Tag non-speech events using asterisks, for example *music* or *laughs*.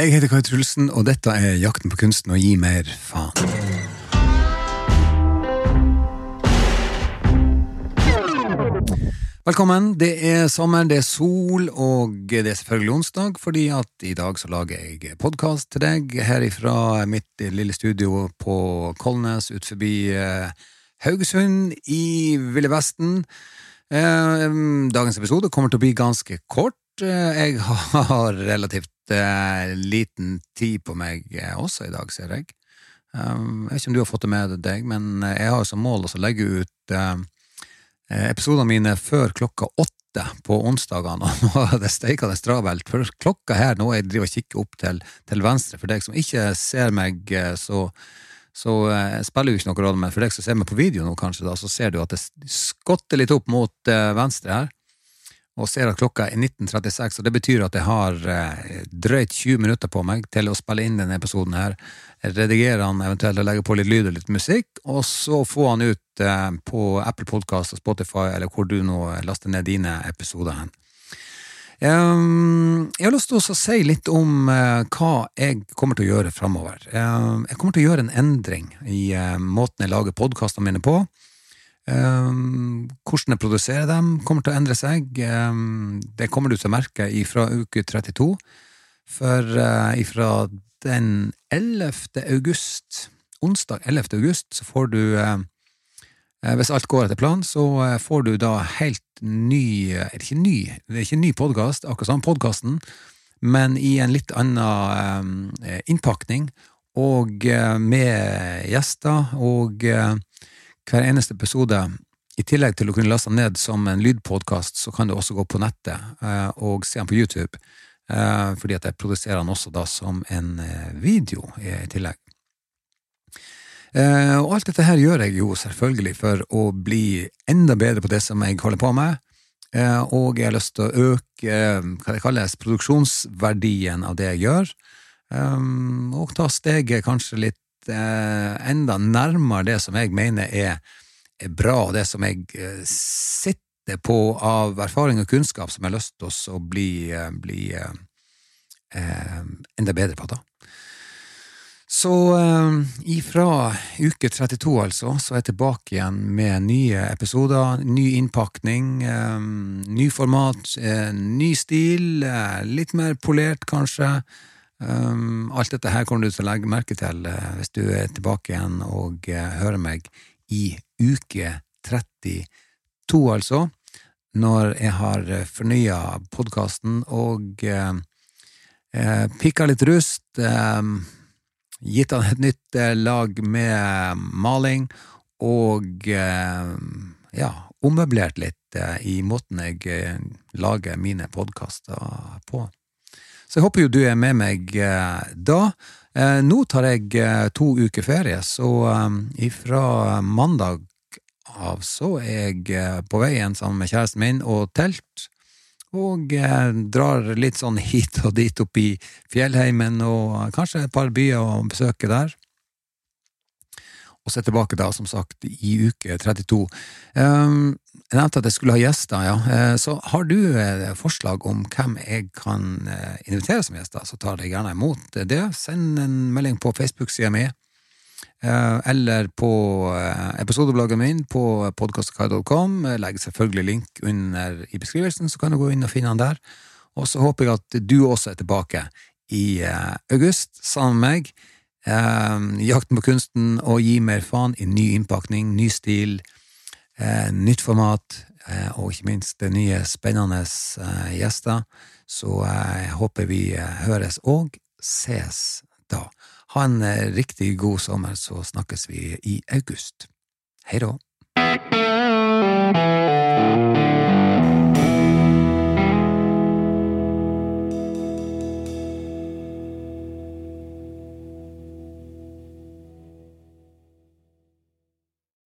Jeg heter Kai Trulsen, og dette er Jakten på kunsten å gi mer faen. Velkommen. Det er sommer, det er sol, og det er selvfølgelig onsdag, fordi at i dag så lager jeg podkast til deg her ifra mitt lille studio på Kolnes ut forbi eh, Haugesund i Ville Vesten. Eh, dagens episode kommer til å bli ganske kort. Eh, jeg *laughs* har relativt eh, liten tid på meg eh, også i dag, ser jeg. Um, jeg vet ikke om du har fått det med deg, men jeg har som mål å legge ut episodene mine før klokka åtte på onsdagene, *laughs* og nå er det steikende travelt, for klokka her nå jeg driver og kikker opp til, til venstre, for deg som ikke ser meg, så, så eh, spiller jo ikke noen rolle, men for deg som ser meg på video nå, kanskje, da, så ser du at det skotter litt opp mot eh, venstre her og ser at klokka er 19.36, og det betyr at jeg har eh, drøyt 20 minutter på meg til å spille inn denne episoden her. Redigere den, eventuelt og legge på litt lyd og litt musikk, og så få den ut eh, på Apple Podcast og Spotify, eller hvor du nå laster ned dine episoder hen. Jeg har lyst til å si litt om uh, hva jeg kommer til å gjøre framover. Jeg kommer til å gjøre en endring i måten jeg lager podkastene mine på. Um, hvordan jeg produserer dem, kommer til å endre seg. Um, det kommer du til å merke ifra uke 32. For uh, ifra den 11. august, onsdag 11. august, så får du uh, Hvis alt går etter planen, så får du da helt ny Er det ikke ny? Det er ikke ny podkast, akkurat som podkasten, men i en litt annen innpakning, og med gjester, og hver eneste episode. I tillegg til å kunne laste den ned som en lydpodkast, så kan du også gå på nettet eh, og se den på YouTube, eh, fordi at jeg produserer den også da som en eh, video i tillegg. Og alt dette her gjør jeg jo selvfølgelig for å bli enda bedre på det som jeg holder på med, og jeg har lyst til å øke hva det kalles produksjonsverdien av det jeg gjør, og ta steget kanskje litt enda nærmere det som jeg mener er, er bra, det som jeg eh, sitter på av erfaring og kunnskap som jeg har lyst til å bli, eh, bli eh, eh, enda bedre på, da. Så eh, ifra uke 32, altså, så er jeg tilbake igjen med nye episoder, ny innpakning, eh, ny format, eh, ny stil, litt mer polert, kanskje. Um, alt dette her kommer du til å legge merke til uh, hvis du er tilbake igjen og uh, hører meg i uke 32, altså, når jeg har uh, fornya podkasten og uh, pikka litt rust, gitt han et nytt lag med maling og ja, ommøblert litt i måten jeg lager mine podkaster på. Så jeg håper jo du er med meg eh, da. Eh, nå tar jeg eh, to uker ferie, så ifra mandag av så er jeg på veien sammen med kjæresten min og telt. Og drar litt sånn hit og dit opp i fjellheimen og kanskje et par byer å besøke der og så er tilbake da, som sagt, i uke 32. Um, jeg nevnte at jeg skulle ha gjester, ja. Uh, så har du uh, forslag om hvem jeg kan uh, invitere som gjester, så tar jeg gjerne imot det. Send en melding på Facebook-sida mi, eller på episodebloggen min på podkastkai.com. Legg selvfølgelig link under i beskrivelsen, så kan du gå inn og finne den der. Og så håper jeg at du også er tilbake i august sammen med meg. Eh, jakten på kunsten og gi mer faen i ny innpakning, ny stil, eh, nytt format, eh, og ikke minst nye, spennende eh, gjester. Så jeg håper vi høres og ses da. Ha en riktig god sommer, så snakkes vi i august. Hei da.